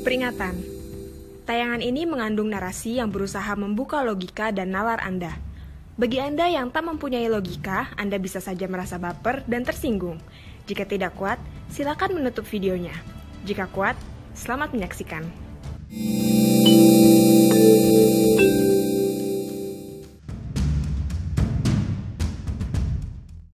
Peringatan. Tayangan ini mengandung narasi yang berusaha membuka logika dan nalar Anda. Bagi Anda yang tak mempunyai logika, Anda bisa saja merasa baper dan tersinggung. Jika tidak kuat, silakan menutup videonya. Jika kuat, selamat menyaksikan.